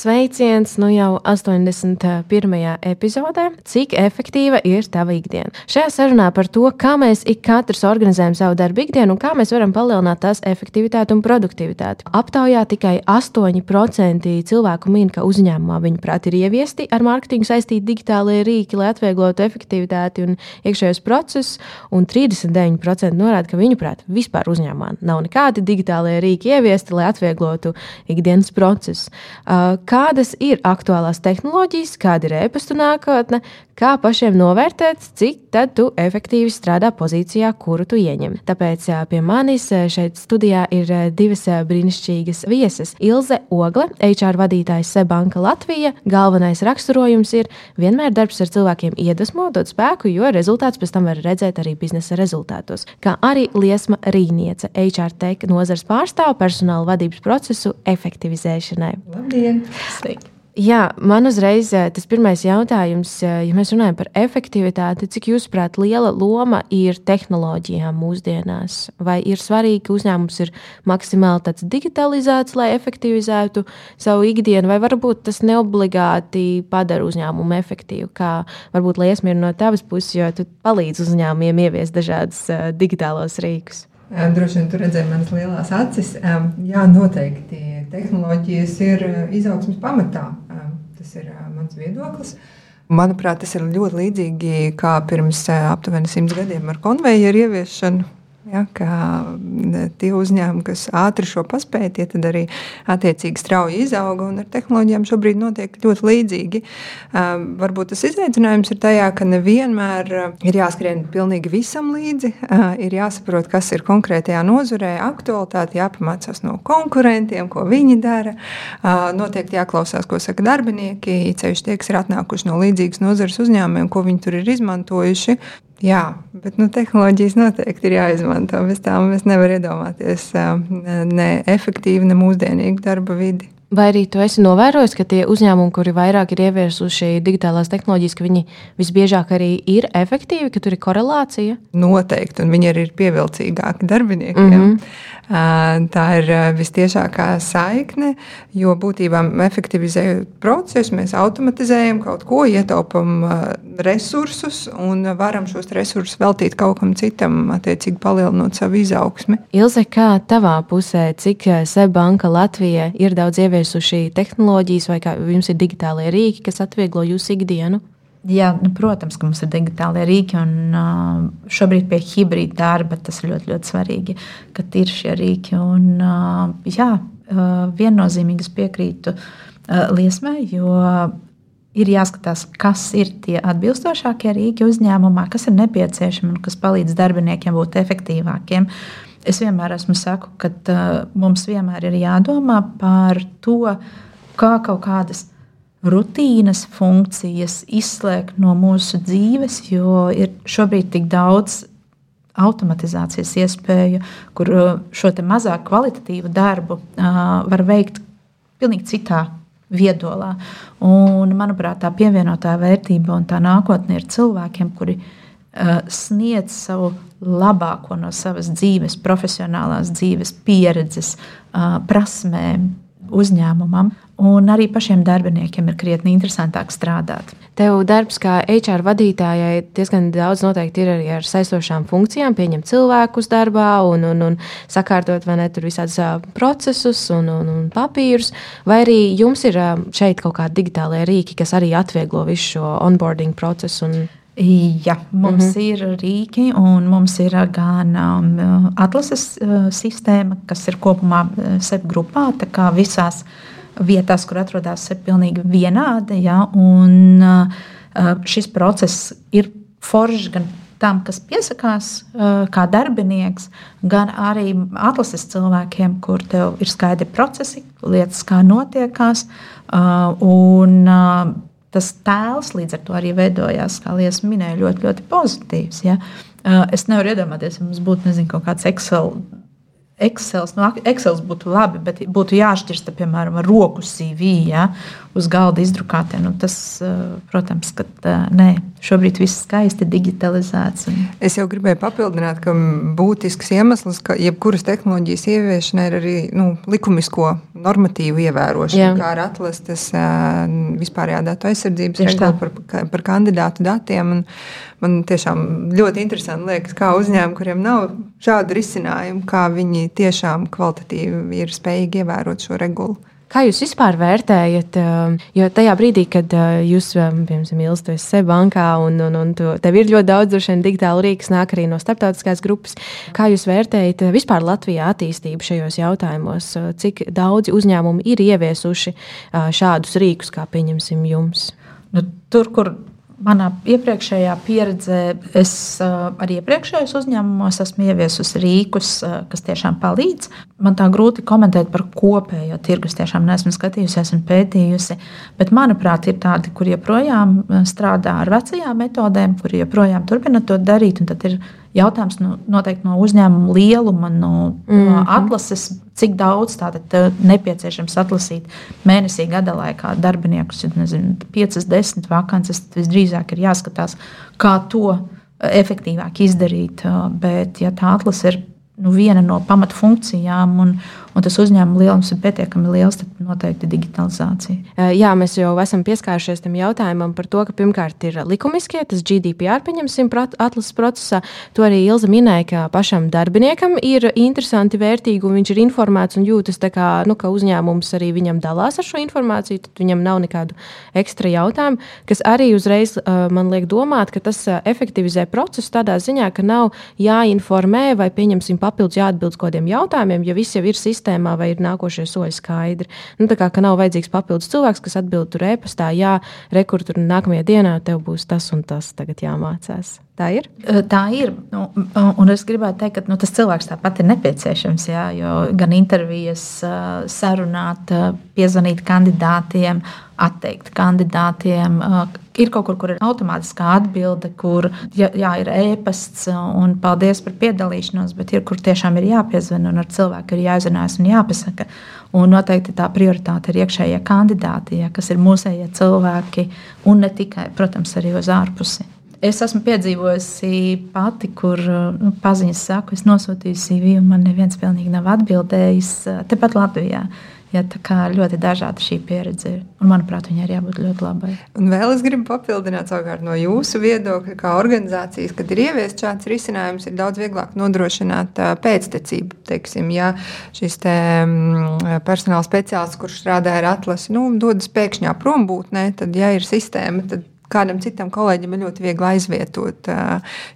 Sveiciens nu jau 81. epizodē. Cik efektīva ir tava ikdiena? Šajā sarunā par to, kā mēs ik katrs organizējam savu darbu ikdienu un kā mēs varam palielināt tās efektivitāti un produktivitāti. Aptaujā tikai 8% cilvēku min, ka uzņēmumā viņi prāt ir ieviesti ar mārketingu saistīti digitālie rīki, lai atvieglotu efektivitāti un iekšējos procesus, un 39% norāda, ka viņu prāt vispār uzņēmumā nav nekādi digitālie rīki ieviesti, lai atvieglotu ikdienas procesus. Uh, kādas ir aktuālās tehnoloģijas, kāda ir e-pasta nākotne, kā pašiem novērtēt, cik tad tu efektīvi strādā pozīcijā, kuru tu ieņem. Tāpēc pie manis šeit studijā ir divas brīnišķīgas vieses. Ilze Ogle, HR vadītājs Sebanka Latvija. Galvenais raksturojums ir vienmēr darbs ar cilvēkiem iedvesmo, dod spēku, jo rezultāts pēc tam var redzēt arī biznesa rezultātos. Kā arī Liesma Rīniece, HR tech nozars pārstāv personāla vadības procesu efektivizēšanai. Labdien! Sveiki! Jā, man uzreiz tas pirmais jautājums, ja mēs runājam par efektivitāti, cik jūsuprāt, liela loma ir tehnoloģijām mūsdienās? Vai ir svarīgi, ka uzņēmums ir maksimāli digitalizēts, lai efektivizētu savu ikdienu, vai varbūt tas neobligāti padara uzņēmumu efektīvu? Kā varbūt liesma ir no tavas puses, jo tu palīdzi uzņēmumiem ieviest dažādus digitālos rīkus? Droši vien tur redzēja manas lielās acis. Jā, noteikti tehnoloģijas ir izaugsmas pamatā. Tas ir mans viedoklis. Manuprāt, tas ir ļoti līdzīgi kā pirms aptuveni simts gadiem ar konvejeru ieviešanu Ja, tie uzņēmumi, kas ātri šo paspēja, tie arī attiecīgi strauji izauga. Ar tehnoloģijām šobrīd notiek ļoti līdzīgi. Varbūt tas izaicinājums ir tajā, ka nevienmēr ir jāskrien pilnīgi visam līdzi. Ir jāsaprot, kas ir konkrētajā nozarē, aktualitāte, jāpamācās no konkurentiem, ko viņi dara. Noteikti jāklausās, ko saka darbinieki, ceļš tie, kas ir atnākuši no līdzīgas nozares uzņēmumiem, ko viņi tur ir izmantojuši. Jā, bet nu, tehnoloģijas noteikti ir jāizmanto. Bez tām mēs nevaram iedomāties ne efektīvu, ne mūsdienīgu darba vidi. Vai arī tu esi novērojis, ka tie uzņēmumi, kuri vairāk ir ieviesuši digitālās tehnoloģijas, ka viņi visbiežāk arī ir efektīvi, ka tur ir korelācija? Noteikti, un viņi arī ir pievilcīgāki darbiniekiem. Mm -hmm. Tā ir vistiešākā saikne, jo būtībā efektivizējot procesu, mēs automatizējam kaut ko, ietaupām resursus un varam šos resursus veltīt kaut kam citam, attiecīgi palielinot savu izaugsmi. Ilze, kā tavā pusē, cik Seibanka Latvija ir daudz ieviesuši tehnoloģijas vai kā jums ir digitālie rīki, kas atvieglo jūsu ikdienu? Jā, nu, protams, ka mums ir digitālie rīki, un uh, šobrīd pie hibrīda darba tas ir ļoti, ļoti svarīgi, ka ir šie rīki. Un, uh, jā, uh, viennozīmīgi es piekrītu liesmai, jo ir jāskatās, kas ir tie atbilstošākie rīki uzņēmumā, kas ir nepieciešami un kas palīdz darbiniekiem būt efektīvākiem. Es vienmēr esmu saku, ka mums vienmēr ir jādomā par to, kā kaut kādas rutīnas funkcijas izslēgt no mūsu dzīves, jo ir šobrīd tik daudz automatizācijas iespēju, kur uh, šo mazāk kvalitatīvu darbu uh, var veikt pilnīgi citā viedolā. Un, manuprāt, tā pievienotā vērtība un tā nākotne ir cilvēkiem, kuri uh, sniedz savu labāko no savas dzīves, profesionālās dzīves, pieredzes, prasmēm uzņēmumam un arī pašiem darbiniekiem ir krietni interesantāk strādāt. Tev darbs kā HR vadītājai diezgan daudz noteikti ir arī ar saistošām funkcijām, pieņemt cilvēkus darbā un, un, un sakārtot vai ne tur visādus procesus un, un, un papīrus. Vai arī jums ir šeit kaut kādi digitālie rīki, kas arī atvieglo visu šo onboarding procesu? Un... Jā, mums mm -hmm. ir rīki, un mums ir gan um, atlases uh, sistēma, kas ir kopumā uh, SEP grupā. Tā kā visās uh, vietās, kur atrodas, ir pilnīgi vienādi. Ja, un, šis process ir foršs gan tam, kas piesakās kā darbinieks, gan arī atlases cilvēkiem, kur tev ir skaidri procesi, lietas, kā notiekās. Un, tas tēls līdz ar to arī veidojās, kā Lies minēja, ļoti, ļoti pozitīvs. Ja? Es nevaru iedomāties, ja mums būtu nezinu, kaut kāds Excel Excels, nu, Excels būtu labi, bet būtu jāšķirsta, piemēram, ar roku CV ja, uz galda izdrukātiem. Nu, tas, protams, ka nē, šobrīd viss skaisti digitalizēts. Un... Es jau gribēju papildināt, ka būtisks iemesls, ka jebkuras tehnoloģijas ieviešanai ir arī nu, likumisko normatīvu ievērošana, Jā. kā ar atlastas vispārējā datu aizsardzības regulu par, par kandidātu datiem. Un, man tiešām ļoti interesanti liekas, kā uzņēmumi, kuriem nav šādu risinājumu, kā viņi tiešām kvalitatīvi ir spējīgi ievērot šo regulu. Kā jūs vispār vērtējat, jo tajā brīdī, kad jūs, piemēram, ilgsties sev bankā un, un, un tev ir ļoti daudz droši digitālu rīku, nāk arī no starptautiskās grupas, kā jūs vērtējat vispār Latvijā attīstību šajos jautājumos? Cik daudzi uzņēmumi ir ieviesuši šādus rīkus, kā pieņemsim jums? Nu, tur, kur Manā iepriekšējā pieredzē, es arī iepriekšējos uzņēmumos esmu ieviesusi rīkus, kas tiešām palīdz. Man tā grūti komentēt par kopējo tirgus, tiešām neesmu skatījusies un pētījusi. Bet, manuprāt, ir tādi, kur joprojām strādā ar vecajām metodēm, kur joprojām turpina to darīt. Tad ir jautājums nu, noteikti no uzņēmuma lieluma, no, mm -hmm. no atlases, cik daudz tātad eh, nepieciešams atlasīt mēnesī, gada laikā darbiniekus. Ja nezinu, 5, 10 vakances, tad visdrīzāk ir jāskatās, kā to efektīvāk izdarīt. Bet, ja tā atlase ir nu, viena no pamatfunkcijām, un, un tas uzņēmuma lielums ir pietiekami liels, tad noteikti digitalizācija. Jā, mēs jau esam pieskārušies tam jautājumam par to, ka pirmkārt ir likumiskie, tas GDPR, pieņemsim, atlases procesā. To arī Ilza minēja, ka pašam darbiniekam ir interesanti, vērtīgi, un viņš ir informēts un jūtas tā kā, nu, ka uzņēmums arī viņam dalās ar šo informāciju, tad viņam nav nekādu ekstra jautājumu, kas arī uzreiz man liek domāt, ka tas efektivizē procesu tādā ziņā, ka nav jāinformē vai pieņemsim papildus jāatbild kādiem jautājumiem, ja viss jau ir sistēmā vai ir nākošie soļi skaidri. Nu, tā kā nav vajadzīgs papildus cilvēks, kas atbild tur e-pastā, jā, rekur tur nākamajā dienā tev būs tas un tas tagad jāmācās. Tā ir. Tā ir. Nu, un es gribētu teikt, ka nu, tas cilvēks tāpat ir nepieciešams. Jā, jo gan intervijas, sarunāt, piezvanīt kandidātiem, atteikt kandidātiem. Ir kaut kur, kur ir automātiskā atbilde, kur jā, jā, ir ēpasts un paldies par piedalīšanos, bet ir kur tiešām ir jāpiezvan un ar cilvēku ir jāizrunājas un jāpasaka. Un noteikti tā prioritāte ir iekšējie kandidāti, ja, kas ir mūsējie cilvēki un ne tikai, protams, arī uz ārpusi. Es esmu piedzīvojusi pati, kur nu, paziņas saku, es nosūtīju CV, un man neviens pilnīgi nav atbildējis. Tepat Latvijā. Ja, tā kā ļoti dažāda šī pieredze ir. Un, manuprāt, viņai ir jābūt ļoti labai. Un vēl es gribu papildināt savukārt no jūsu viedokļa, kā organizācijas, kad ir ieviests šāds risinājums, ir daudz vieglāk nodrošināt pēctecību. Teiksim, ja šis te, mm, personāla speciālists, kurš strādā ar atlasi, nu, dodas pēkšņā prombūtnē, tad, ja ir sistēma, tad kādam citam kolēģim ir ļoti viegli aizvietot,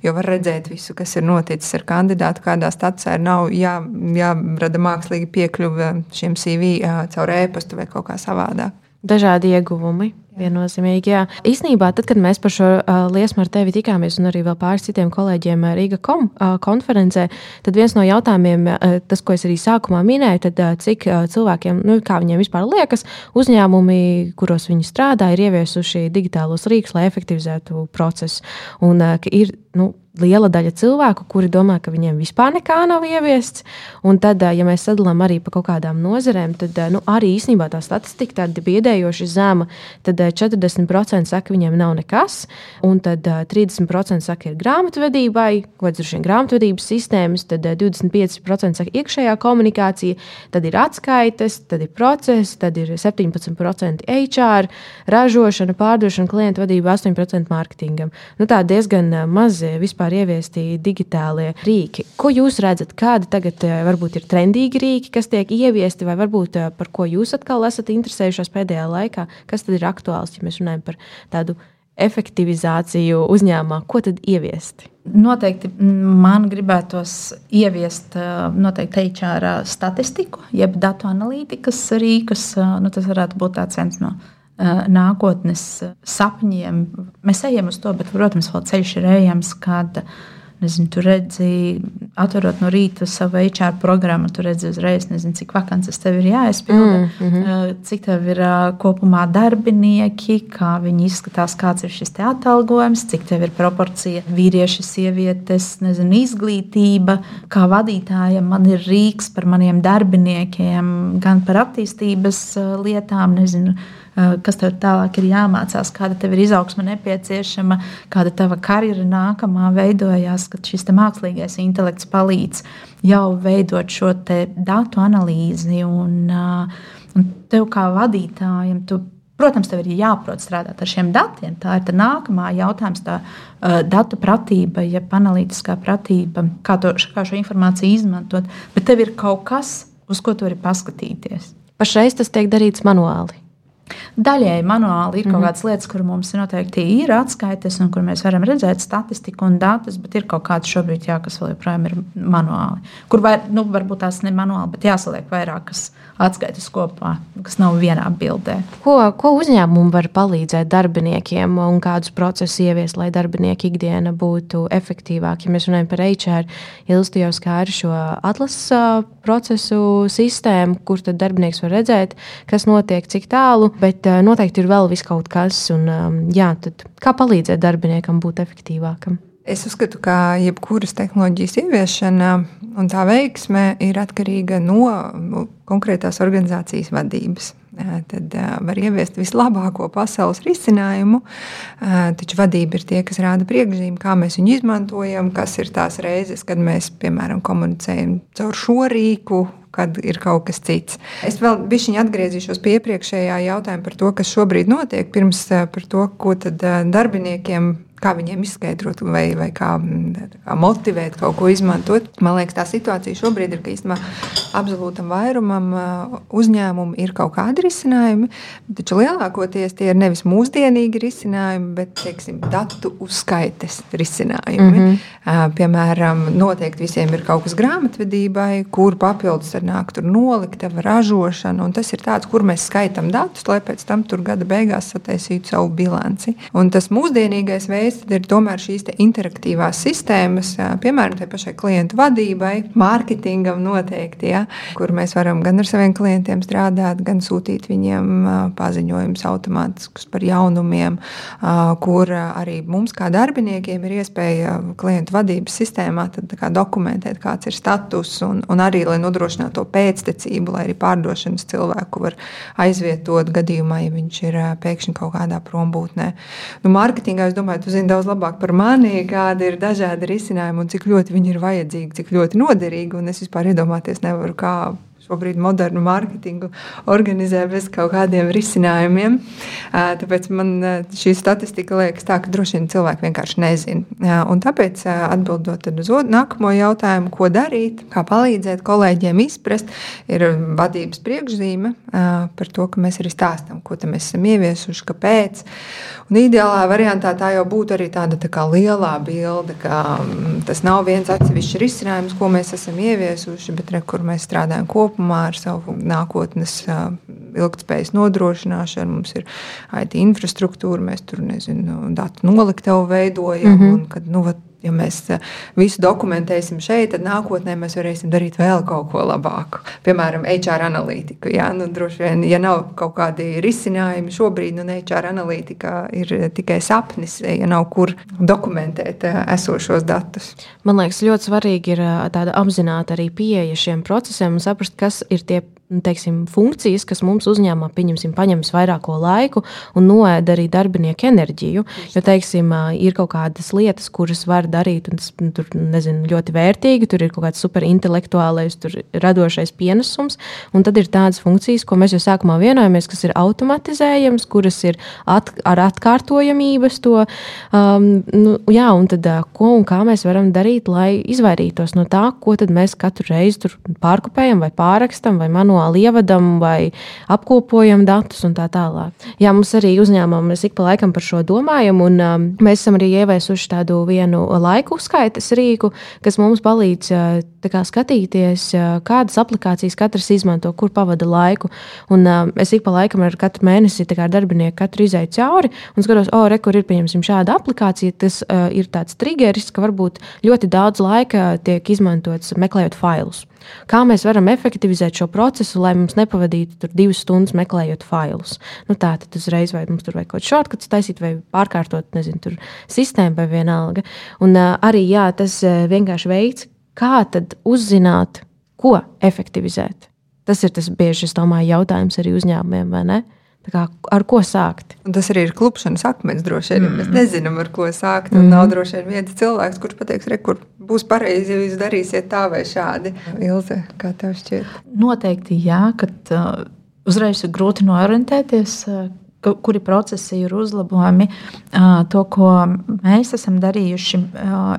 jo var redzēt visu, kas ir noticis ar kandidātu, kādā ir. Nav jā, jārada mākslīgi piekļuve šiem CV caur e-pastu vai kaut kā savādāk. Dažādi ieguvumi. Viennozīmīgi, jā. Īsnībā, tad, kad mēs par šo uh, liesmu ar tevi tikāmies, un arī vēl pāris citiem kolēģiem Rīga kom, uh, konferencē, tad viens no jautājumiem, uh, tas, ko es arī sākumā minēju, tad uh, cik uh, cilvēkiem, nu, kā viņiem vispār liekas, uzņēmumi, kuros viņi strādā, ir ieviesuši digitālos rīkus, lai efektivizētu procesu. Un uh, ir, nu, liela daļa cilvēku, kuri domā, ka viņiem vispār nekā nav ieviests. Un tad, ja mēs sadalām arī pa kaut kādām nozarēm, tad nu, arī īstenībā tā statistika ir biedējoši zema. Tad 40% saka, ka viņiem nav nekas, un tad 30% saka, ir grāmatvedībai, kaut kādas ir grāmatvedības sistēmas, tad 25% saka, iekšējā komunikācija, tad ir atskaites, tad ir process, tad ir 17% HR, ražošana, pārdošana, klientu vadība, 8% mārketingam. Nu, tā diezgan maz vispār ieviesti digitālie rīki. Ko jūs redzat, kādi tagad eh, varbūt ir trendīgi rīki, kas tiek ieviesti, vai varbūt eh, par ko jūs atkal esat interesējušies pēdējā laikā? Kas tad ir aktuāls, ja mēs runājam par tādu efektivizāciju uzņēmumā? Ko tad ieviest? Noteikti man gribētos ieviest eh, noteikti HR statistiku, jeb datu analītikas rīkus. Nu, tas varētu būt viens no nākotnes sapņiem. Mēs ejam uz to, bet, protams, vēl ceļš ir ejams, kad Nezinu, tu redzi, atverot no rīta savu HR programmu, tu redzi uzreiz, nezinu, cik vakances tev ir jāizpilda, mm -hmm. cik tev ir kopumā darbinieki, kā viņi izskatās, kāds ir šis atalgojums, cik tev ir proporcija vīrieši, sievietes, nezinu, izglītība. Kā vadītājam man ir rīks par maniem darbiniekiem, gan par attīstības lietām, nezinu Eh, kas tev tālāk ir jāmācās, kāda tev ir izaugsme nepieciešama, kāda tava karjera nākamā veidojās, kad šis mākslīgais intelekts palīdz jau veidot šo datu analīzi. Un, eh, un tev kā vadītājam, tu Protams, tev ir jāprot strādāt ar šiem datiem. Tā ir tā nākamā jautājums, tā uh, datu pratība, jeb analītiskā pratība, kā, to, kā šo informāciju izmantot. Bet tev ir kaut kas, uz ko tu vari paskatīties. Pašreiz tas tiek darīts manuāli. Daļēji manuāli ir kaut mm -hmm. kādas lietas, kur mums noteikti ir atskaites, un kur mēs varam redzēt statistiku un datus, bet ir kaut kādas šobrīd, jā, kas vēl joprojām ir manuāli. Kur var, nu, varbūt tās ne manuāli, bet jāsaliek vairākas atskaites kopā, kas nav vienā bildē. Ko, ko uzņēmumi var palīdzēt darbiniekiem un kādus procesus ieviest, lai darbinieku ikdiena būtu efektīvāka? Ja mēs runājam par HR, Ilstu jau skāra šo atlases procesu sistēmu, kur tad darbinieks var redzēt, kas notiek, cik tālu bet noteikti ir vēl kaut kas, un jā, kā palīdzēt darbiniekam būt efektīvākam. Es uzskatu, ka jebkuras tehnoloģijas ieviešana un tā veiksme ir atkarīga no konkrētās organizācijas vadības. Tad var ieviest vislabāko pasaules risinājumu, taču vadība ir tie, kas rāda priekšzīmju, kā mēs viņu izmantojam, kas ir tās reizes, kad mēs, piemēram, komunicējam caur šo rīku, kad ir kaut kas cits. Es vēl bišķiņi atgriezīšos pie iepriekšējā jautājuma par to, kas šobrīd notiek, pirms par to, ko darbiniekiem kā viņiem izskaidrot, vai, vai kā, kā motivēt kaut ko izmantot. Man liekas, tā situācija šobrīd ir, ka īstenībā absolūtam vairumam uzņēmumu ir kaut kādi risinājumi, taču lielākoties tie ir nevis mūsdienīgi risinājumi, bet teiksim, datu uzskaites risinājumi. Mm -hmm. Piemēram, noteikti visiem ir kaut kas grāmatvedībai, kur papildus var nākt noliktava, ražošana, un tas ir tāds, kur mēs skaitām datus, lai pēc tam tur gada beigās sataisītu savu bilanci. Un tas mūsdienīgais veids, veids ir tomēr šīs interaktīvās sistēmas, piemēram, tai pašai klientu vadībai, mārketingam noteikti, ja, kur mēs varam gan ar saviem klientiem strādāt, gan sūtīt viņiem paziņojumus automātiskus par jaunumiem, kur arī mums, kā darbiniekiem, ir iespēja klientu vadības sistēmā kā dokumentēt, kāds ir status, un, un arī, lai nodrošinātu to pēctecību, lai arī pārdošanas cilvēku var aizvietot gadījumā, ja viņš ir pēkšņi kaut kādā prombūtnē. Nu, mārketingā, es domāju, tu zini daudz labāk par mani, kādi ir dažādi risinājumi un cik ļoti viņi ir vajadzīgi, cik ļoti noderīgi. Es vispār iedomāties nevaru, kā šobrīd modernu mārketingu organizē bez kaut kādiem risinājumiem. Tāpēc man šī statistika liekas tā, ka droši vien cilvēki vienkārši nezina. Un tāpēc atbildot uz nākamo jautājumu, ko darīt, kā palīdzēt kolēģiem izprast, ir vadības priekšzīme par to, ka mēs arī stāstām, ko mēs esam ieviesuši, kāpēc. Un ideālā variantā tā jau būtu arī tāda tā lielā bilde, ka tas nav viens atsevišķs risinājums, ko mēs esam ieviesuši, bet re, kur mēs strādājam kopā kopumā ar savu nākotnes ilgspējas nodrošināšanu. Mums ir IT infrastruktūra, mēs tur nezinu, datu noliktavu veidojam. Mm -hmm. un, kad, nu, ja mēs visu dokumentēsim šeit, tad nākotnē mēs varēsim darīt vēl kaut ko labāku. Piemēram, HR analītiku. Ja? Nu, droši vien, ja nav kaut kādi risinājumi šobrīd, nu, HR analītika ir tikai sapnis, ja nav kur dokumentēt esošos datus. Man liekas, ļoti svarīgi ir tāda apzināta arī pieeja šiem procesiem un saprast, kas ir tie Nu, teiksim, funkcijas, kas mums uzņēmumā pieņemsim, paņems vairāko laiku un noēda arī darbinieku enerģiju. Jo, teiksim, ir kaut kādas lietas, kuras var darīt, un tas nu, tur, nezinu, ļoti vērtīgi. Tur ir kaut kāds superintelektuālais, radošais pienesums, un tad ir tādas funkcijas, ko mēs jau sākumā vienojamies, kas ir automatizējams, kuras ir at, ar atkārtojamības to. Um, nu, jā, un tad ko un kā mēs varam darīt, lai izvairītos no tā, ko mēs katru reizi pārkopējam vai pārakstam vai manuāli manuāli ievadam vai apkopojam datus un tā tālāk. Jā, mums arī uzņēmumā mēs ik pa laikam par šo domājam, un um, mēs esam arī ieviesuši tādu vienu laiku uzskaites rīku, kas mums palīdz uh, kā, skatīties, uh, kādas aplikācijas katrs izmanto, kur pavada laiku. Un, uh, es ik pa laikam ar katru mēnesi kā darbinieku katru izēju cauri un skatos, o, oh, re, kur ir pieņemsim šāda aplikācija. Tas uh, ir tāds triggeris, ka varbūt ļoti daudz laika tiek izmantots meklējot failus. Kā mēs varam efektivizēt šo procesu, lai mums nepavadītu divas stundas meklējot failus? Nu, tā tad uzreiz vai mums tur vajag kaut kāds shortcuts taisīt, vai pārkārtot, nezinu, sistēmu vai vienalga. Un uh, arī jā, tas uh, vienkārši veids, kā tad uzzināt, ko efektivizēt. Tas ir tas bieži, es domāju, jautājums arī uzņēmumiem, vai ne? Kā, ar ko sākt? Un tas arī ir klupšanas akmens. Droši vien mm. mēs nezinām, ar ko sākt. Mm. Nav droši vien viens cilvēks, kurš pateiks, re, kur būs pareizi, ja jūs darīsiet tā vai šādi. Ilze, kā tev šķiet? Noteikti jā, ka uh, uzreiz ir grūti norientēties. Uh, kuri procesi ir uzlabojami. To, ko mēs esam darījuši,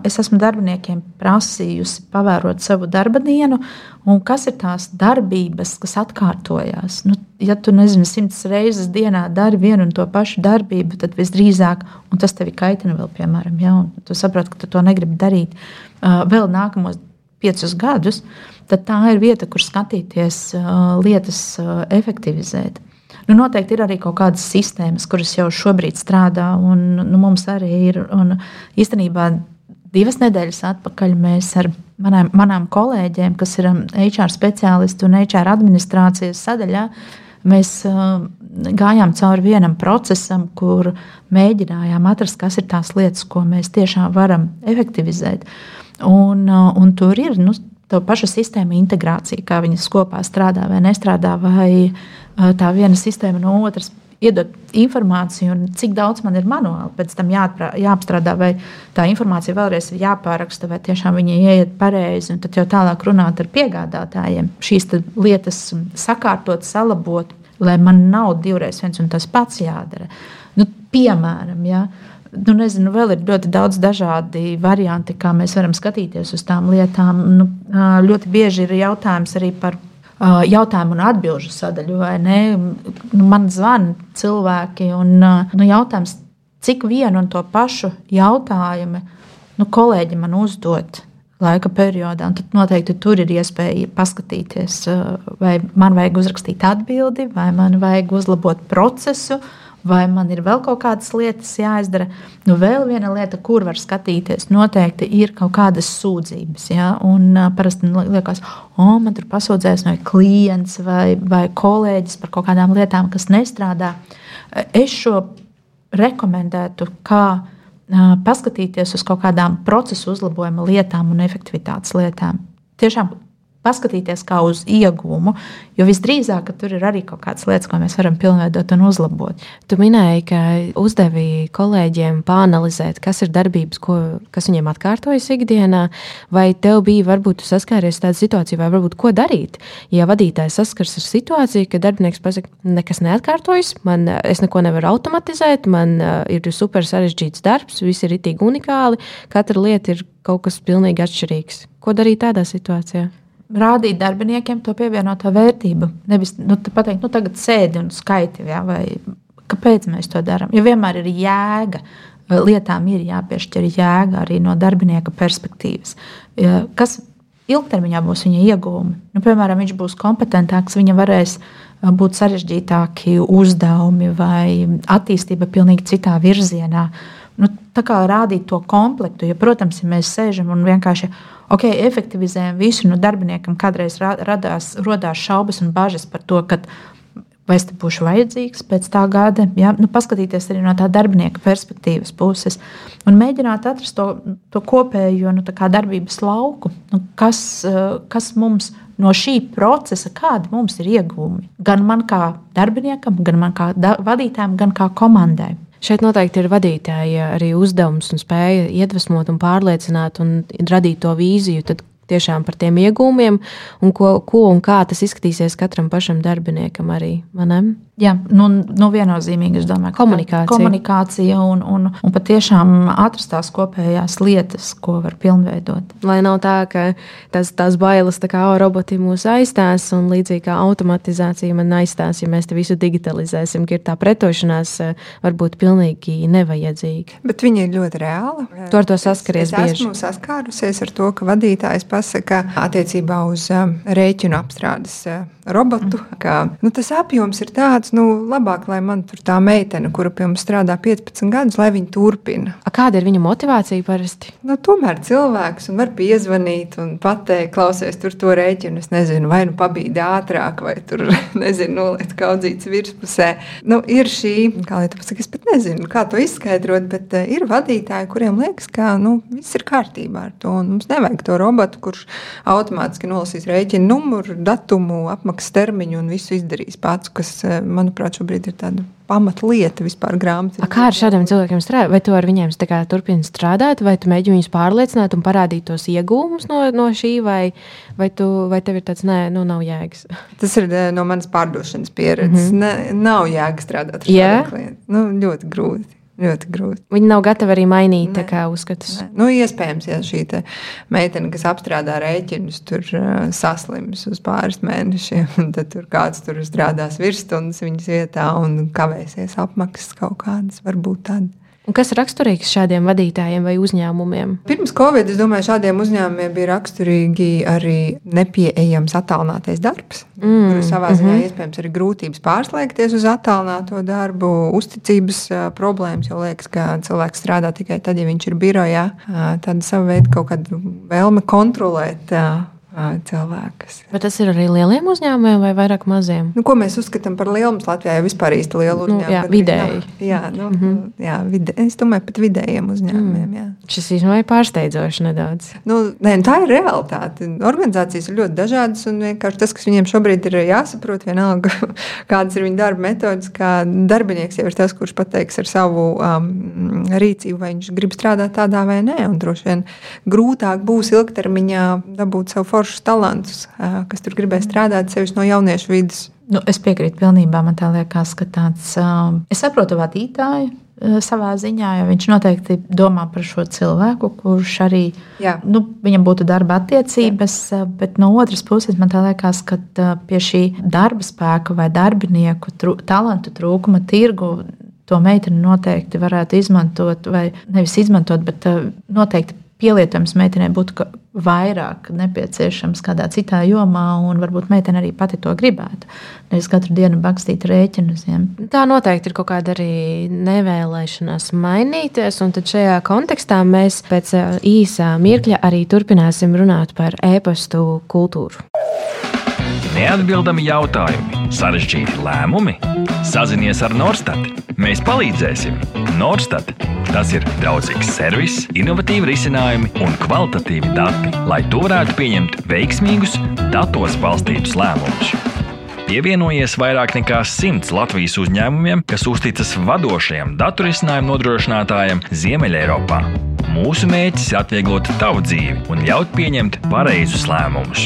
es esmu darbiniekiem prasījusi pavērot savu darba dienu, un kas ir tās darbības, kas atkārtojas. Nu, ja tu nezini, simts reizes dienā dari vienu un to pašu darbību, tad visdrīzāk, un tas tevi kaitina vēl, piemēram, ja, tu saproti, ka tu to negribi darīt vēl nākamos piecus gadus, tad tā ir vieta, kur skatīties lietas efektivizēt. Nu, noteikti ir arī kaut kādas sistēmas, kuras jau šobrīd strādā, un nu, mums arī ir. Un, īstenībā divas nedēļas atpakaļ mēs ar manām, manām kolēģiem, kas ir HR speciālisti un HR administrācijas sadaļā, mēs uh, gājām cauri vienam procesam, kur mēģinājām atrast, kas ir tās lietas, ko mēs tiešām varam efektivizēt. Un, uh, un tur ir nu, tā paša sistēma integrācija, kā viņas kopā strādā vai nestrādā, vai tā viena sistēma no otras iedot informāciju, un cik daudz man ir manuāli. Pēc tam jāatprā, jāapstrādā, vai tā informācija vēlreiz ir jāpāraksta, vai tiešām viņa ieiet pareizi, un tad jau tālāk runāt ar piegādātājiem. Šīs lietas sakārtot, salabot, lai man nav divreiz viens un tas pats jādara. Nu, piemēram, ja, nu, nezinu, vēl ir ļoti daudz dažādi varianti, kā mēs varam skatīties uz tām lietām. Nu, ļoti bieži ir jautājums arī par jautājumu un atbildžu sadaļu. Nu, man zvana cilvēki un nu, jautājums, cik vienu un to pašu jautājumu nu, kolēģi man uzdod. Laika periodā, tad noteikti tur ir iespēja paskatīties, vai man vajag uzrakstīt atbildi, vai man vajag uzlabot procesu, uh, vai man ir vēl kaut kādas lietas jāizdara. Nu, vēl viena lieta, kur var skatīties, noteikti ir kaut kādas sūdzības. Ja? Un uh, parasti liekas, o, man tur pasūdzēs no klients vai, vai kolēģis par kaut kādām lietām, kas nestrādā. Es šo rekomendētu, kā paskatīties uz kaut kādām procesu uzlabojuma lietām un efektivitātes lietām. Tiešām paskatīties kā uz ieguvumu, jo visdrīzāk tur ir arī kaut kādas lietas, ko mēs varam pilnveidot un uzlabot. Tu minēji, ka uzdevi kolēģiem pāanalizēt, kas ir darbības, ko, kas viņiem atkārtojas ikdienā, vai tev bija varbūt saskāries tāda situācija, vai varbūt ko darīt. Ja vadītājs saskars ar situāciju, ka darbinieks pasakā, nekas neatkārtojas, man, es neko nevaru automatizēt, man uh, ir super sarežģīts darbs, viss ir itīgi unikāli, katra lieta ir kaut kas pilnīgi atšķirīgs. Ko darīt tādā situācijā? Rādīt darbiniekiem to pievienoto vērtību. Nevis nu, pateikt, nu, tagad sēdi un skaiti, ja, vai kāpēc mēs to darām. Jo vienmēr ir jēga. Lietām ir jāpiešķir jēga arī no darbinieka perspektīvas. Kas ilgtermiņā būs viņa iegūmi? Nu, piemēram, viņš būs kompetentāks, viņa varēs būt sarežģītāki uzdevumi vai attīstība pilnīgi citā virzienā. Nu, rādīt to komplektu, jo, protams, ja mēs sēžam un vienkārši ok, efektivizējam visu, nu, darbiniekam kādreiz radās, radās šaubas un bažas par to, ka vai es būšu vajadzīgs pēc tā gada. Ja? Nu, paskatīties arī no tā darbinieka perspektīvas puses un mēģināt atrast to, to kopējo nu, darbības lauku, nu, kas, kas mums no šī procesa, kādi mums ir iegūmi. Gan man kā darbiniekam, gan man kā vadītājam, gan kā komandai. Šeit noteikti ir vadītāja arī uzdevums un spēja iedvesmot un pārliecināt un radīt to vīziju. Tad tiešām par tiem iegūmiem un ko, ko un kā tas izskatīsies katram pašam darbiniekam arī. Manem? Jā, nu, nu viennozīmīgi es domāju, ka komunikācija, komunikācija un, un, un patiešām atrast tās kopējās lietas, ko var pilnveidot. Lai nav tā, ka tas, tās bailes, tā kā o, roboti mūs aizstās, un līdzīgi kā automatizācija man aizstās, ja mēs te visu digitalizēsim, ka ir tā pretošanās varbūt pilnīgi nevajadzīga. Bet viņi ir ļoti reāli. Tu ar to saskaries es, bieži. Es esmu saskārusies ar to, ka vadītājs pasaka attiecībā uz rēķinu apstrādes robotu, ka nu, tas apjoms ir tāds, nu, labāk, lai man tur tā meitene, kura pie mums strādā 15 gadus, lai viņa turpina. A kāda ir viņa motivācija parasti? Nu, tomēr cilvēks var piezvanīt un pateikt, klausies, tur to rēķinu. Es nezinu, vai nu pabīdi ātrāk, vai tur nezinu, noliet kaudzītas virspusē. Nu, ir šī, kā lai to pasaka, es pat nezinu, kā to izskaidrot, bet uh, ir vadītāji, kuriem liekas, ka nu, viss ir kārtībā ar to. Mums nevajag to robotu, kurš automātiski nolasīs rēķinu numuru, datumu, apmaksas termiņu un visu izdarīs pats, kas, eh, manuprāt, šobrīd ir tāda pamatlieta vispār grāmatā. Kā ar šādiem cilvēkiem strādāt? Vai tu ar viņiem turpini strādāt, vai tu mēģini viņus pārliecināt un parādīt tos iegūmus no, no šī, vai, vai, tu, vai tev ir tāds, nē, nu nav jēgas? Tas ir eh, no manas pārdošanas pieredzes. Mm -hmm. ne, nav jēga strādāt ar šādiem yeah. klientiem. Nu, ļoti grūti. Ļoti grūti. Viņi nav gatavi arī mainīt uzskatus. Ne. Nu, iespējams, ja šī meitene, kas apstrādā rēķinus, tur uh, saslims uz pāris mēnešiem, tad tur kāds tur strādās virsstundas viņas vietā un kavēsies apmaksas kaut kādas, varbūt tādas. Un kas ir raksturīgs šādiem vadītājiem vai uzņēmumiem? Pirms Covid, es domāju, šādiem uzņēmumiem bija raksturīgi arī nepieejams attālinātais darbs. Mm, savā ziņā mm -hmm. iespējams arī grūtības pārslēgties uz attālināto darbu, uzticības problēmas. Jo liekas, ka cilvēks strādā tikai tad, ja viņš ir birojā. Tāda sava veida kaut kāda vēlme kontrolēt. Cilvēkus. Bet tas ir arī lieliem uzņēmumiem vai vairāk maziem? Nu, ko mēs uzskatām par lielu? Latvijā jau vispār īsti lielu uzņēmumu. Nu, jā, vidēji. Jā, nu, mm -hmm. jā vide, es domāju, pat vidējiem uzņēmumiem. Mm. Jā. Šis īstenībā ir pārsteidzoši nedaudz. Nu, nē, nu, tā ir realitāte. Organizācijas ir ļoti dažādas un vienkārši tas, kas viņiem šobrīd ir jāsaprot, vienalga, kādas ir viņu darba metodas, kā darbinieks jau ir tas, kurš pateiks ar savu um, rīcību, vai viņš grib strādāt tādā vai nē. Un droši vien grūtāk būs ilgtermiņā dabūt savu formu foršus talantus, kas tur gribēja strādāt, sevišķi no jauniešu vidas. Nu, es piekrītu pilnībā. Man liekas, ka tāds - es saprotu vadītāju. Savā ziņā, jo viņš noteikti domā par šo cilvēku, kurš arī Jā. nu, viņam būtu darba attiecības, Jā. bet no otras puses man liekas, ka pie šī darba spēka vai darbinieku trū, talantu trūkuma tirgu to meiteni noteikti varētu izmantot, vai nevis izmantot, bet noteikti pielietojums meitenei būtu vairāk nepieciešams kādā citā jomā, un varbūt meitene arī pati to gribētu. Nevis katru dienu bakstīt rēķinus. Ja. Tā noteikti ir kaut kāda arī nevēlēšanās mainīties, un tad šajā kontekstā mēs pēc īsā mirkļa arī turpināsim runāt par e-pastu kultūru. Neatbildami jautājumi, sarežģīti lēmumi. Sazinies ar Norstat. Mēs palīdzēsim. Norstat. Tas ir draudzīgs servis, innovatīvi risinājumi un kvalitatīvi dati, lai tu varētu pieņemt veiksmīgus, datos balstītus lēmumus. Pievienojies vairāk nekā simts Latvijas uzņēmumiem, kas uzticas vadošajam datu risinājumu nodrošinātājam Ziemeļeiropā. Mūsu mērķis ir atvieglot tavu dzīvi un ļaut pieņemt pareizus lēmumus.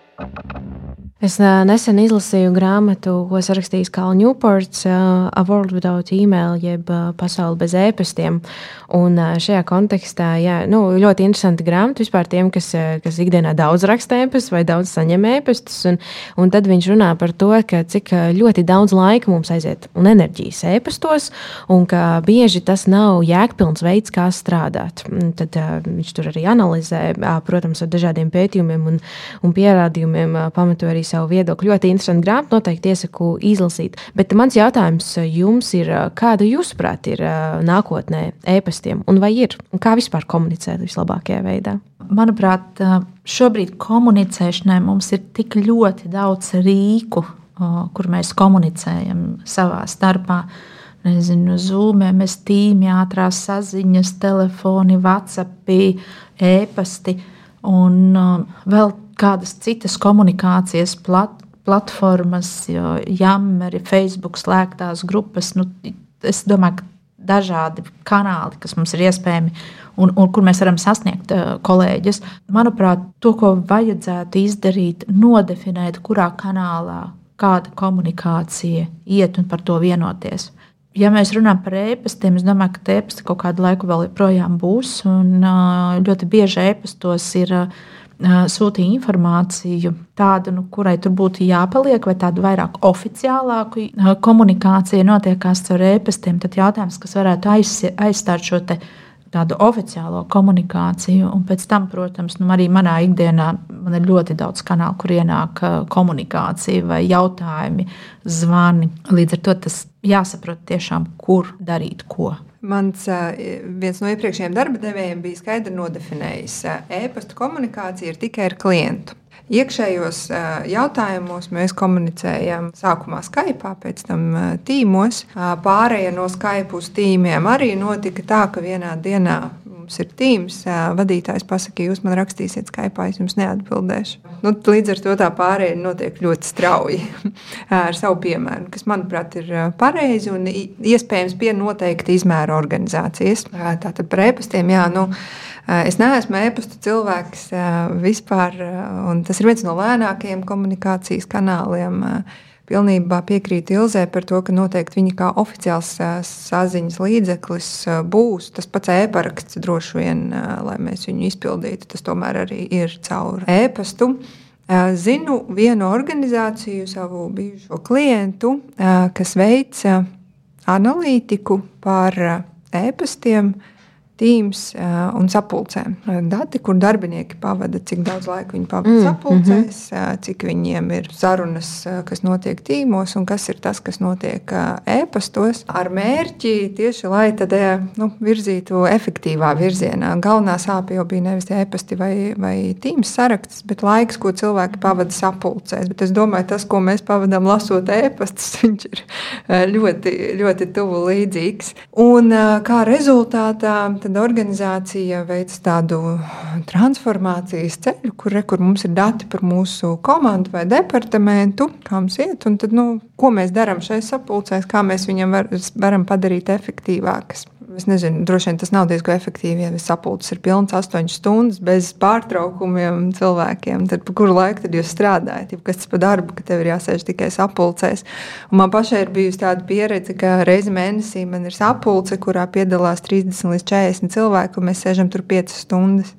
Thank you. Es nesen izlasīju grāmatu, ko sarakstījis Kāla Newports, A World Without Email, jeb Pasaule bez ēpastiem. Un šajā kontekstā, jā, nu, ļoti interesanti grāmata vispār tiem, kas, kas ikdienā daudz raksta ēpastus vai daudz saņem ēpastus. Un, un tad viņš runā par to, ka cik ļoti daudz laika mums aiziet un enerģijas ēpastos, un ka bieži tas nav jēgpilns veids, kā strādāt. Tad viņš tur arī analizē, protams, ar dažādiem pētījumiem un, un pierādījumiem, pamato arī savu viedokli. Ļoti interesanti grāmata, noteikti iesaku izlasīt. Bet mans jautājums jums ir, kāda jūsuprāt ir nākotnē e-pastiem un vai ir? Un kā vispār komunicēt vislabākajā veidā? Manuprāt, šobrīd komunicēšanai mums ir tik ļoti daudz rīku, kur mēs komunicējam savā starpā. Nezinu, zūmē, mēs tīmī, ātrās saziņas, telefoni, WhatsApp, e-pasti un vēl kādas citas komunikācijas plat, platformas, jammeri, Facebook, slēgtās grupas. Nu, es domāju, ka dažādi kanāli, kas mums ir iespējami un, un kur mēs varam sasniegt uh, kolēģus. Manuprāt, to, ko vajadzētu izdarīt, nodefinēt, kurā kanālā kāda komunikācija iet un par to vienoties. Ja mēs runājam par e-pastiem, es domāju, ka e-pasti kaut kādu laiku vēl joprojām būs. Un, uh, ļoti bieži e-pastos ir uh, sūtīja informāciju, tādu, nu, kurai tur būtu jāpaliek, vai tādu vairāk oficiālāku komunikāciju notiekās caur e-pastiem, tad jautājums, kas varētu aizstāt šo tādu oficiālo komunikāciju. Un pēc tam, protams, nu, arī manā ikdienā man ir ļoti daudz kanālu, kur ienāk komunikācija vai jautājumi, zvani. Līdz ar to tas jāsaprot tiešām, kur darīt ko. Mans viens no iepriekšējiem darba devējiem bija skaidri nodefinējis, ka e-pasta komunikācija ir tikai ar klientu. Iekšējos jautājumos mēs komunicējam sākumā Skype, pēc tam tīmos. Pārējie no Skype uz tīmiem arī notika tā, ka vienā dienā mums ir tīms, vadītājs pasakīja, jūs man rakstīsiet Skype, es jums neatbildēšu. Nu, līdz ar to tā pārējai notiek ļoti strauji ar savu piemēru, kas, manuprāt, ir pareizi un iespējams pie noteikta izmēra organizācijas. Tātad par e-pastiem, jā, nu, Es neesmu e-pasta cilvēks vispār, un tas ir viens no lēnākajiem komunikācijas kanāliem. Pilnībā piekrītu Ilzē par to, ka noteikti viņa kā oficiāls saziņas līdzeklis būs tas pats e-paraksts, droši vien, lai mēs viņu izpildītu. Tas tomēr arī ir caur e-pastu. Zinu vienu organizāciju, savu bijušo klientu, kas veic analītiku par e-pastiem Teams un sapulcēm. Dati, kur darbinieki pavada, cik daudz laika viņi pavada mm, sapulcēs, mm -hmm. cik viņiem ir sarunas, kas notiek tīmos, un kas ir tas, kas notiek e-pastos, ar mērķi tieši lai tad, nu, virzītu efektīvā virzienā. Galvenā sāpe jau bija nevis e-pasti vai, vai tīms saraksts, bet laiks, ko cilvēki pavada sapulcēs. Bet es domāju, tas, ko mēs pavadām lasot e-pastus, viņš ir ļoti, ļoti tuvu līdzīgs. Un kā rezultātā tad organizācija veic tādu transformācijas ceļu, kur, re, kur mums ir dati par mūsu komandu vai departamentu, kā mums iet, un tad, nu, ko mēs darām šajā sapulcēs, kā mēs viņam var, varam padarīt efektīvākas. Es nezinu, droši vien tas nav diezgan efektīvi, ja sapulces ir pilns astoņas stundas bez pārtraukumiem cilvēkiem. Tad pa kuru laiku tad jūs strādājat? Ja kas tas par darbu, ka tev ir jāsēž tikai sapulcēs? Un man pašai ir bijusi tāda pieredze, ka reizi mēnesī man ir sapulce, kurā piedalās 30 līdz 40 cilvēki, un mēs sēžam tur 5 stundas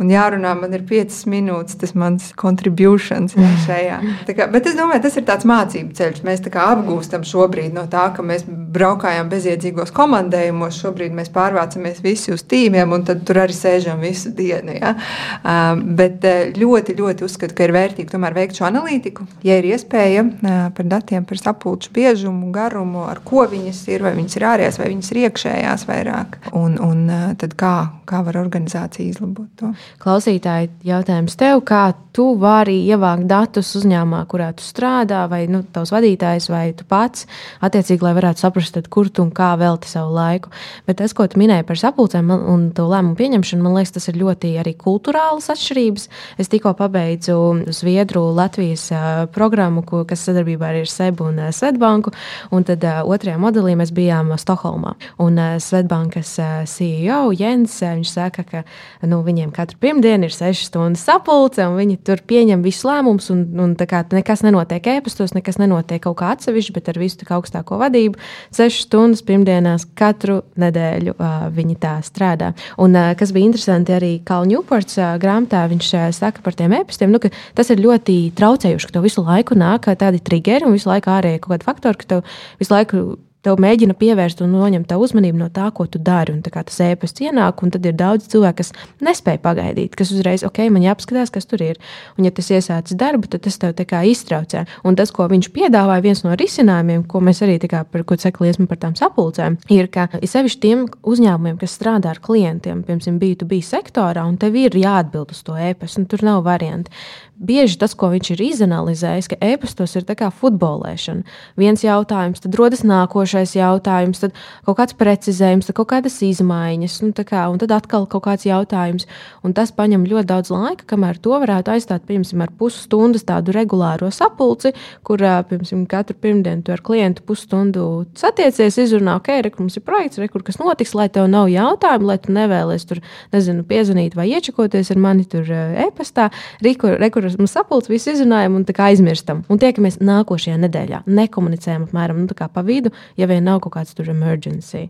un jārunā man ir 5 minūtes, tas mans contributions ir šajā. Kā, bet es domāju, tas ir tāds mācību ceļš. Mēs apgūstam šobrīd no tā, ka mēs braukājām bezjēdzīgos komandējumos, šobrīd mēs pārvācamies visi uz tīmiem, un tur arī sēžam visu dienu. Ja? Uh, bet ļoti, ļoti uzskatu, ka ir vērtīgi tomēr veikt šo analītiku. Ja ir iespēja uh, par datiem, par sapulču biežumu, garumu, ar ko viņas ir, vai viņas ir ārējās, vai viņas ir iekšējās vairāk, un, un uh, tad kā, kā var organizācija izlabot to. Klausītāji, jautājums tev, kā tu vari ievākt datus uzņēmumā, kurā tu strādā, vai nu, tavs vadītājs, vai tu pats, attiecīgi, lai varētu saprast, tad, kur tu un kā velti savu laiku. Bet tas, ko tu minēji par sapulcēm un to lēmumu pieņemšanu, man liekas, tas ir ļoti arī kultūrāls atšķirības. Es tikko pabeidzu Zviedru Latvijas programmu, ko, kas sadarbībā ar Sebu un Svetbanku, un tad otrajā modelī mēs bijām Stokholmā. Un Svetbankas CEO Jens, viņš saka, ka nu, viņiem katru pirmdienu ir 6 stundas sapulce, un viņi tur pieņem visus lēmumus, un, un kā, nekas nenotiek ēpastos, nekas nenotiek kaut kā atsevišķi, bet ar visu augstāko vadību. 6 stundas pirmdienās katru nedēļu uh, viņi tā strādā. Un uh, kas bija interesanti arī Kalnu Ņūports uh, grāmatā, viņš uh, saka par tiem ēpastiem, nu, ka tas ir ļoti traucējuši, ka tev visu laiku nāk tādi triggeri un visu laiku ārēji kaut kādi faktori, ka tev visu laiku tev mēģina pievērst un noņemt tā uzmanību no tā, ko tu dari. Un tas ēpasts ienāk, un tad ir daudz cilvēku, kas nespēja pagaidīt, kas uzreiz, ok, man jāapskatās, kas tur ir. Un, ja tas iesācis darbu, tad tas tev iztraucē. Un tas, ko viņš piedāvāja, viens no risinājumiem, ko mēs arī kā, par ko cekliesmu par tām sapulcēm, ir, ka ir sevišķi tiem uzņēmumiem, kas strādā ar klientiem, piemēram, B2B sektorā, un tev ir jāatbild uz to ēpastu, tur nav variantu bieži tas, ko viņš ir izanalizējis, ka e-pastos ir kā futbolēšana. Viens jautājums, tad rodas nākošais jautājums, tad kaut kāds precizējums, tad kaut kādas izmaiņas, nu, kā, un tad atkal kaut kāds jautājums. Un tas prasa ļoti daudz laika, kamēr to varētu aizstāt piemēram, ar pusstundas tādu regulāro sapulci, kur piemēram, katru pirmdienu tu ar klientu pusstundu satiecies, izrunā, ok, re, mums ir projekts, re, kur kas notiks, lai tev nav jautājumu, lai tu nevēlies tur, nezinu, piezvanīt vai iečakoties ar mani tur e-pastā. Re, kur mums sapulcē, visu izrunājam un aizmirstam. Un tiekamies nākošajā nedēļā. Nekomunicējam apmēram nu, pa vidu, ja vien nav kaut kāds tur emergency.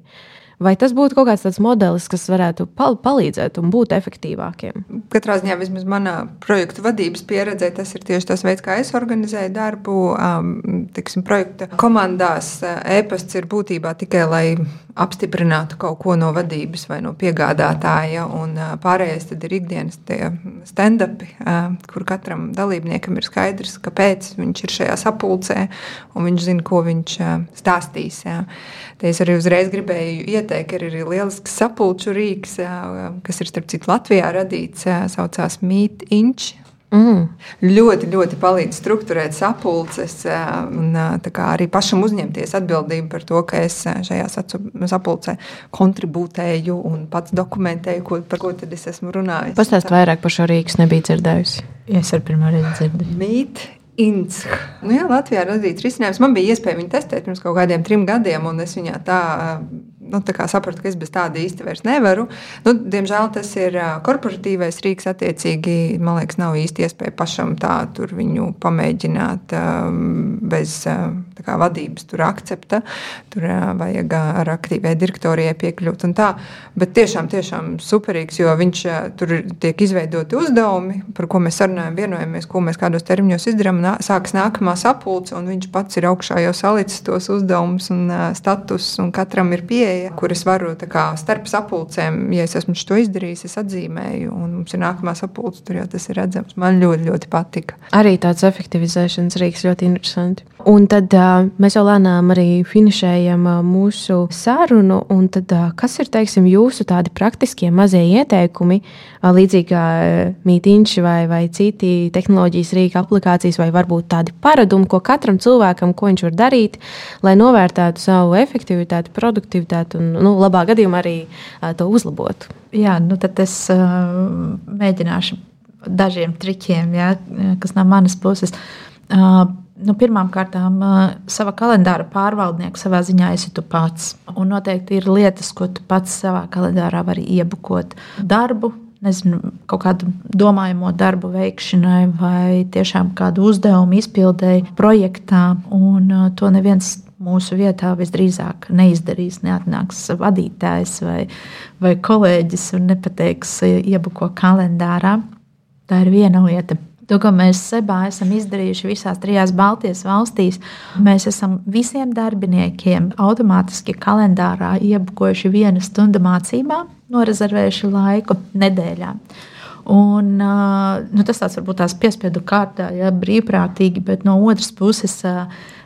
Vai tas būtu kaut kāds tāds modelis, kas varētu pal palīdzēt un būt efektīvākiem? Katrā ziņā, vismaz manā projektu vadības pieredzē, tas ir tieši tas veids, kā es organizēju darbu. Um, tiksim, projekta komandās e-pasts ir būtībā tikai lai apstiprinātu kaut ko no vadības vai no piegādātāja. Un pārējais ir ikdienas stand-upi, kur katram dalībniekam ir skaidrs, kāpēc viņš ir šajā sapulcē un viņš zina, ko viņš stāstīs. Te es arī uzreiz gribēju ieteikt, ir arī lielisks sapulču rīks, kas ir starp citu Latvijā radīts, saucās Meet Inch. Mm. Ļoti, ļoti palīdz struktūrēt sapulces un arī pašam uzņemties atbildību par to, ka es šajā sapulcē kontribūtēju un pats dokumentēju, ko, par ko tad es esmu runājis. Pastāst vairāk par šo rīku, nebija dzirdējusi. Ja es ar pirmo reizi dzirdēju. Mīt Inc. Nu, jā, Latvijā ir radīts risinājums. Man bija iespēja viņu testēt pirms kaut kādiem trim gadiem, un es viņā tā nu, sapratu, ka es bez tāda īsti vairs nevaru. Nu, diemžēl tas ir korporatīvais rīks. Attiecīgi, man liekas, nav īsti iespēja pašam tā viņu pamēģināt bez kā, vadības tur akcepta. Tur vajag ar aktīvai direktorijai piekļūt. Bet tiešām, tiešām superīgs, jo viņš tur tiek izveidoti uzdevumi, par ko mēs sarunājam, vienojamies, ko mēs kādos termiņos izdarām. Sākas nākamā sapulce, un viņš pats ir augšā jau salicis tos uzdevumus un status, un katram ir pieeja pieeja, kur es varu kā, starp sapulcēm, ja es esmu to izdarījis, es atzīmēju, un mums ir nākamā sapulce, tur jau tas ir redzams. Man ļoti, ļoti patika. Arī tāds efektivizēšanas rīks ļoti interesanti. Un tad uh, mēs jau lēnām arī finišējam uh, mūsu sarunu. Tad, uh, kas ir teiksim, jūsu tādi praktiskie mazie ieteikumi, uh, līdzīgi kā uh, mītīņš vai, vai citi tehnoloģijas rīka aplikācijas, vai varbūt tādi paradumi, ko katram cilvēkam, ko viņš var darīt, lai novērtētu savu efektivitāti, produktivitāti un nu, labā gadījumā arī uh, to uzlabotu. Jā, nu tad es uh, mēģināšu dažiem trikiem, jā, kas no manas puses. Uh, Nu, Pirmkārt, savā kalendāra pārvaldnieku savā ziņā esi tu pats. Un noteikti ir lietas, ko tu pats savā kalendārā vari iebukot. Darbu, nezinu, kaut kādu domājamo darbu veikšanai, vai tiešām kādu uzdevumu izpildēji projektā. Un to neviens mūsu vietā visdrīzāk neizdarīs, neatnāks vadītājs vai, vai kolēģis un nepateiks, iebuko kalendārā. Tā ir viena lieta. To, ko mēs Sebā esam izdarījuši visās trijās Baltijas valstīs, mēs esam visiem darbiniekiem automātiski kalendārā iebukojuši vienu stundu mācībām, norezervējuši laiku nedēļā. Un, nu, tas tāds varbūt tās piespiedu kārtā, ja brīvprātīgi, bet no otras puses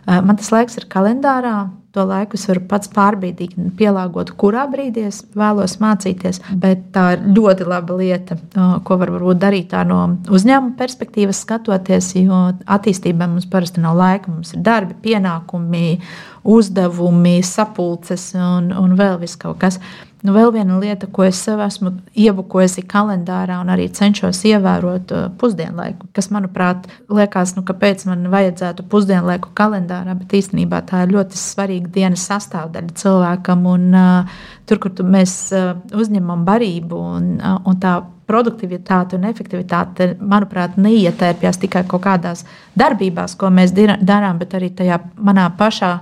Man tas laiks ir kalendārā. To laiku es varu pats pārbīdīt, pielāgot, kurā brīdī es vēlos mācīties. Bet tā ir ļoti laba lieta, ko var darīt no uzņēmuma perspektīvas, skatoties. Jo attīstībai mums parasti nav laika. Mums ir darbi, pienākumi, uzdevumi, sapulces un, un vēl viss kaut kas. Nu, vēl viena lieta, ko es sev esmu iebukojusi kalendārā un arī cenšos ievērot uh, pusdienlaiku, kas, manuprāt, liekas, nu, kāpēc man vajadzētu pusdienlaiku kalendārā, bet īstenībā tā ir ļoti svarīga dienas sastāvdaļa cilvēkam. Un, uh, tur, kur tu, mēs uh, uzņemam barību un, uh, un tā produktivitāte un efektivitāte, manuprāt, neietērpjas tikai kaut kādās darbībās, ko mēs darām, bet arī tajā manā pašā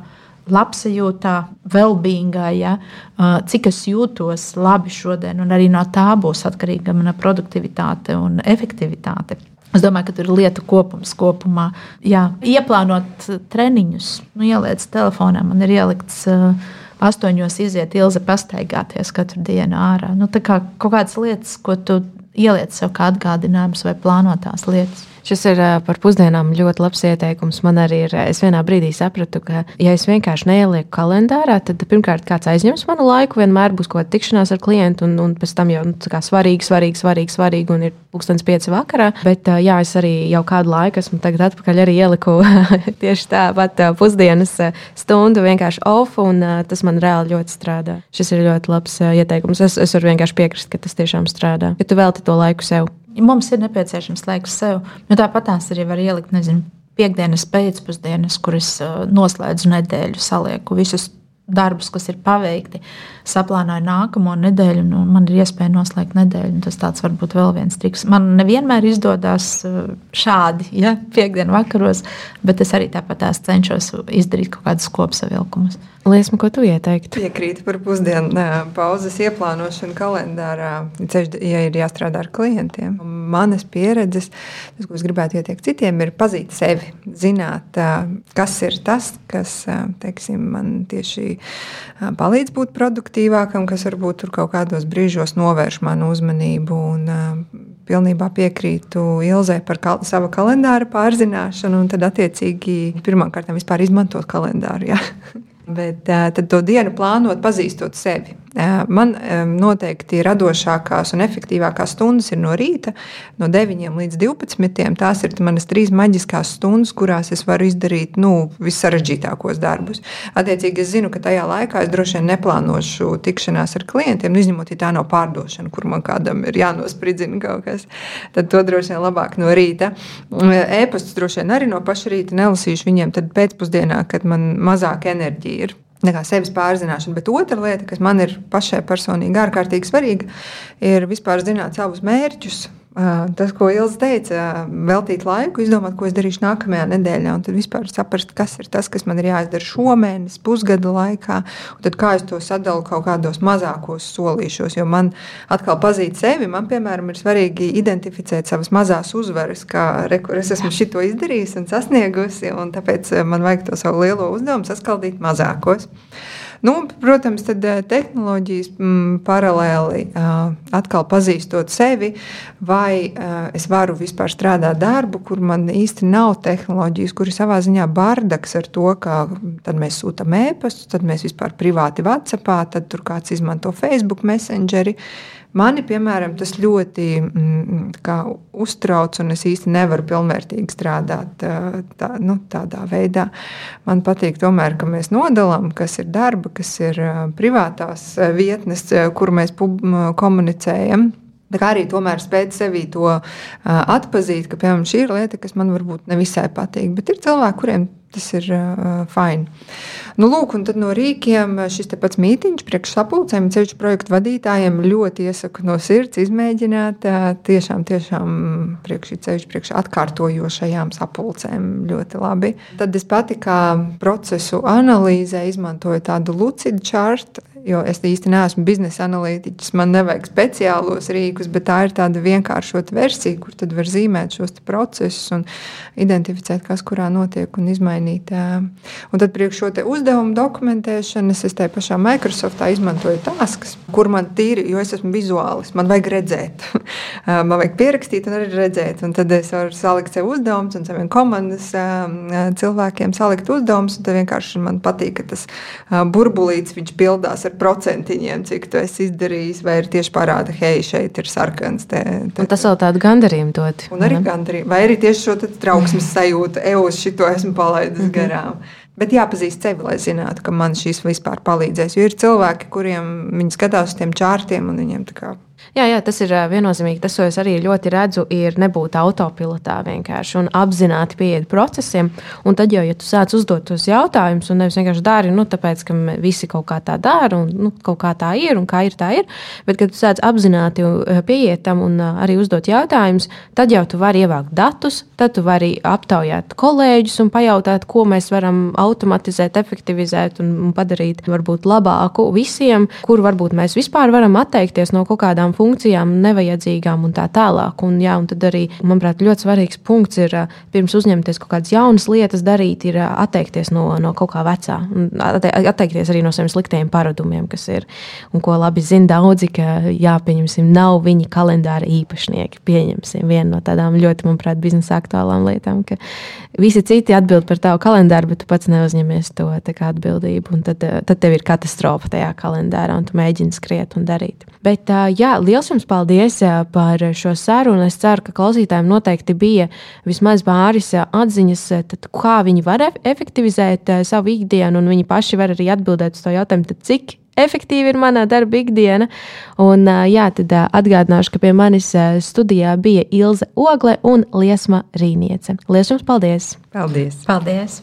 labsajūtā, well-beingā, ja, cik es jūtos labi šodien, un arī no tā būs atkarīga mana produktivitāte un efektivitāte. Es domāju, ka tur ir lietu kopums kopumā. Jā, ieplānot treniņus, nu, ieliec telefonā, man ir ielikts. Uh, Astoņos iziet ilgi pastaigāties katru dienu ārā. Nu, tā kā kaut kādas lietas, ko tu ieliec sev kā atgādinājumus vai plānotās lietas. Šis ir par pusdienām ļoti labs ieteikums. Man arī ir. Es vienā brīdī sapratu, ka, ja es vienkārši neielieku kalendārā, tad pirmkārt kāds aizņems manu laiku, vienmēr būs kaut kāda tikšanās ar klientu, un, un pēc tam jau nu, svarīgi, svarīgi, svarīgi, svarīgi, un ir pulkstenis pieci vakarā. Bet jā, es arī jau kādu laiku esmu tagad atpakaļ arī ieliku tieši tāpat pusdienas stundu vienkārši off, un tas man reāli ļoti strādā. Šis ir ļoti labs ieteikums. Es, es varu vienkārši piekrist, ka tas tiešām strādā. Ja tu velti to laiku sev. Mums ir nepieciešams laiks sev. Nu, Tāpat tās arī var ielikt, nezinu, piekdienas pēcpusdienas, kuras uh, noslēdzu nedēļu, salieku visus darbus, kas ir paveikti, saplānoju nākamo nedēļu, un man ir iespēja noslēgt nedēļu. Tas tāds varbūt vēl viens triks. Man nevienmēr izdodas uh, šādi, ja piekdienas vakaros, bet es arī tāpat cenšos izdarīt kaut kādus kopsavilkumus. Liesma, ko tu ieteiktu? Piekrītu par pusdienu pauzes ieplānošanu kalendārā, ja ir jāstrādā ar klientiem. Manas pieredzes, tas, ko es gribētu ieteikt citiem, ir pazīt sevi, zināt, kas ir tas, kas teiksim, man tieši palīdz būt produktīvākam, kas varbūt tur kaut kādos brīžos novērš manu uzmanību. Un, pilnībā piekrītu Ilzai par kal savu kalendāru pārzināšanu, un tad attiecīgi pirmkārt izmantot kalendāru. Ja? Bet tad to dienu plānot, pazīstot sevi. Man noteikti radošākās un efektīvākās stundas ir no rīta, no 9 līdz 12. Tās ir manas trīs maģiskās stundas, kurās es varu izdarīt nu, vissarežģītākos darbus. Attiecīgi, es zinu, ka tajā laikā es droši vien neplānošu tikšanās ar klientiem, nu, izņemot, ja tā nav pārdošana, kur man kādam ir jānospridzina kaut kas. Tad to droši vien labāk no rīta. E-pastus droši vien arī no paša rīta nelasīšu viņiem, pēcpusdienā, kad man mazāk enerģija ir nekā sevis pārzināšana. Bet otra lieta, kas man ir pašai personīgi ārkārtīgi svarīga, ir vispār zināt savus mērķus. Tas, ko Ilza teica, veltīt laiku, izdomāt, ko es darīšu nākamajā nedēļā, un tad vispār saprast, kas ir tas, kas man ir jāizdara šomēnes, pusgada laikā, un tad kā es to sadalu kaut kādos mazākos solīšos. Jo man atkal pazīt sevi, man, piemēram, ir svarīgi identificēt savas mazās uzvaras, kā rekur, es esmu šito izdarījusi un sasniegusi, un tāpēc man vajag to savu lielo uzdevumu saskaldīt mazākos. Nu, protams, tad eh, tehnoloģijas m, mm, paralēli uh, atkal pazīstot sevi, vai uh, es varu vispār strādāt darbu, kur man īsti nav tehnoloģijas, kur ir savā ziņā bardaks ar to, ka tad mēs sūtām ēpastus, tad mēs vispār privāti WhatsAppā, tad tur kāds izmanto Facebook Messengeri. Mani, piemēram, tas ļoti mm, uztrauc, un es īsti nevaru pilnvērtīgi strādāt tā, nu, tādā veidā. Man patīk, tomēr, ka mēs nodalām, kas ir darba, kas ir privātās vietnes, kur mēs komunicējam. Tā kā arī tomēr spēt sevi to uh, atpazīt, ka, piemēram, šī ir lieta, kas man varbūt nevisai patīk, bet ir cilvēki, kuriem Tas ir uh, fini. Nu, lūk, un tad no rīkiem šis pats mītīņš priekš sapulcēm, ceļu projektu vadītājiem ļoti iesaku no sirds izmēģināt. Uh, tiešām, tiešām priekš ceļu priekš atkārtojošajām sapulcēm ļoti labi. Tad es pati kā procesu analīzē izmantoju tādu lucidu čārtu Jo es īsti neesmu biznesa analītiķis, man nevajag speciālos rīkus, bet tā ir tāda vienkāršota versija, kur var zīmēt šos procesus un identificēt, kas kurā notiek un izmainīt. Un tad priekš šo uzdevumu dokumentēšanas es tajā pašā Microsoftā izmantoju tasks, kur man tīri, jo es esmu vizuālis, man vajag redzēt. man vajag pierakstīt un arī redzēt. Un tad es varu salikt sev uzdevumus un saviem komandas cilvēkiem salikt uzdevumus. Tad vienkārši man patīk, ka tas burbulīts pildās ar ar procentiņiem, cik tu esi izdarījis, vai ir tieši parāda, hei, šeit ir sarkans. Te, te, tas vēl tādu gandarījumu dod. Un arī gandarījumu, vai arī tieši šo trauksmes sajūtu, eus šito esmu palaidis -hmm. garām. Bet jāpazīst sevi, lai zinātu, ka man šīs vispār palīdzēs. Jo ir cilvēki, kuriem viņi skatās uz tiem čārtiem un viņiem tā kā Jā, jā, tas ir viennozīmīgi. Tas, ko es arī ļoti redzu, ir nebūt autopilotā vienkārši un apzināti pieiet procesiem. Un tad jau, ja tu sāc uzdot tos jautājumus, un nevis vienkārši dari, nu, tāpēc, ka visi kaut kā tā dara, un nu, kaut kā tā ir, un kā ir, tā ir, bet kad tu sāc apzināti pieiet tam un arī uzdot jautājumus, tad jau tu vari ievākt datus, tad tu vari aptaujāt kolēģus un pajautāt, ko mēs varam automatizēt, efektivizēt un padarīt varbūt labāku visiem, kur varbūt mēs vispār varam atteikties no kaut kādām dažādām funkcijām, nevajadzīgām un tā tālāk. Un, jā, un tad arī, manuprāt, ļoti svarīgs punkts ir pirms uzņemties kaut kādas jaunas lietas darīt, ir atteikties no, no kaut kā vecā. Atteikties arī no saviem sliktiem paradumiem, kas ir un ko labi zina daudzi, ka jāpieņemsim, nav viņi kalendāra īpašnieki. Pieņemsim vienu no tādām ļoti, manuprāt, biznesa aktuālām lietām, ka visi citi atbild par tavu kalendāru, bet tu pats neuzņemies to atbildību. Tad, tad tev ir katastrofa tajā kalendārā, un tu mēģini skriet un darīt. Bet, jā, liels jums paldies par šo sarunu. Es ceru, ka klausītājiem noteikti bija vismaz pāris atziņas, tad, kā viņi var efektivizēt savu ikdienu, un viņi paši var arī atbildēt uz to jautājumu, tad, cik efektīva ir mana darba ikdiena. Un, jā, tad atgādināšu, ka pie manis studijā bija Ilze Ogle un Liesma Rīniece. Lielas jums paldies! Paldies! paldies.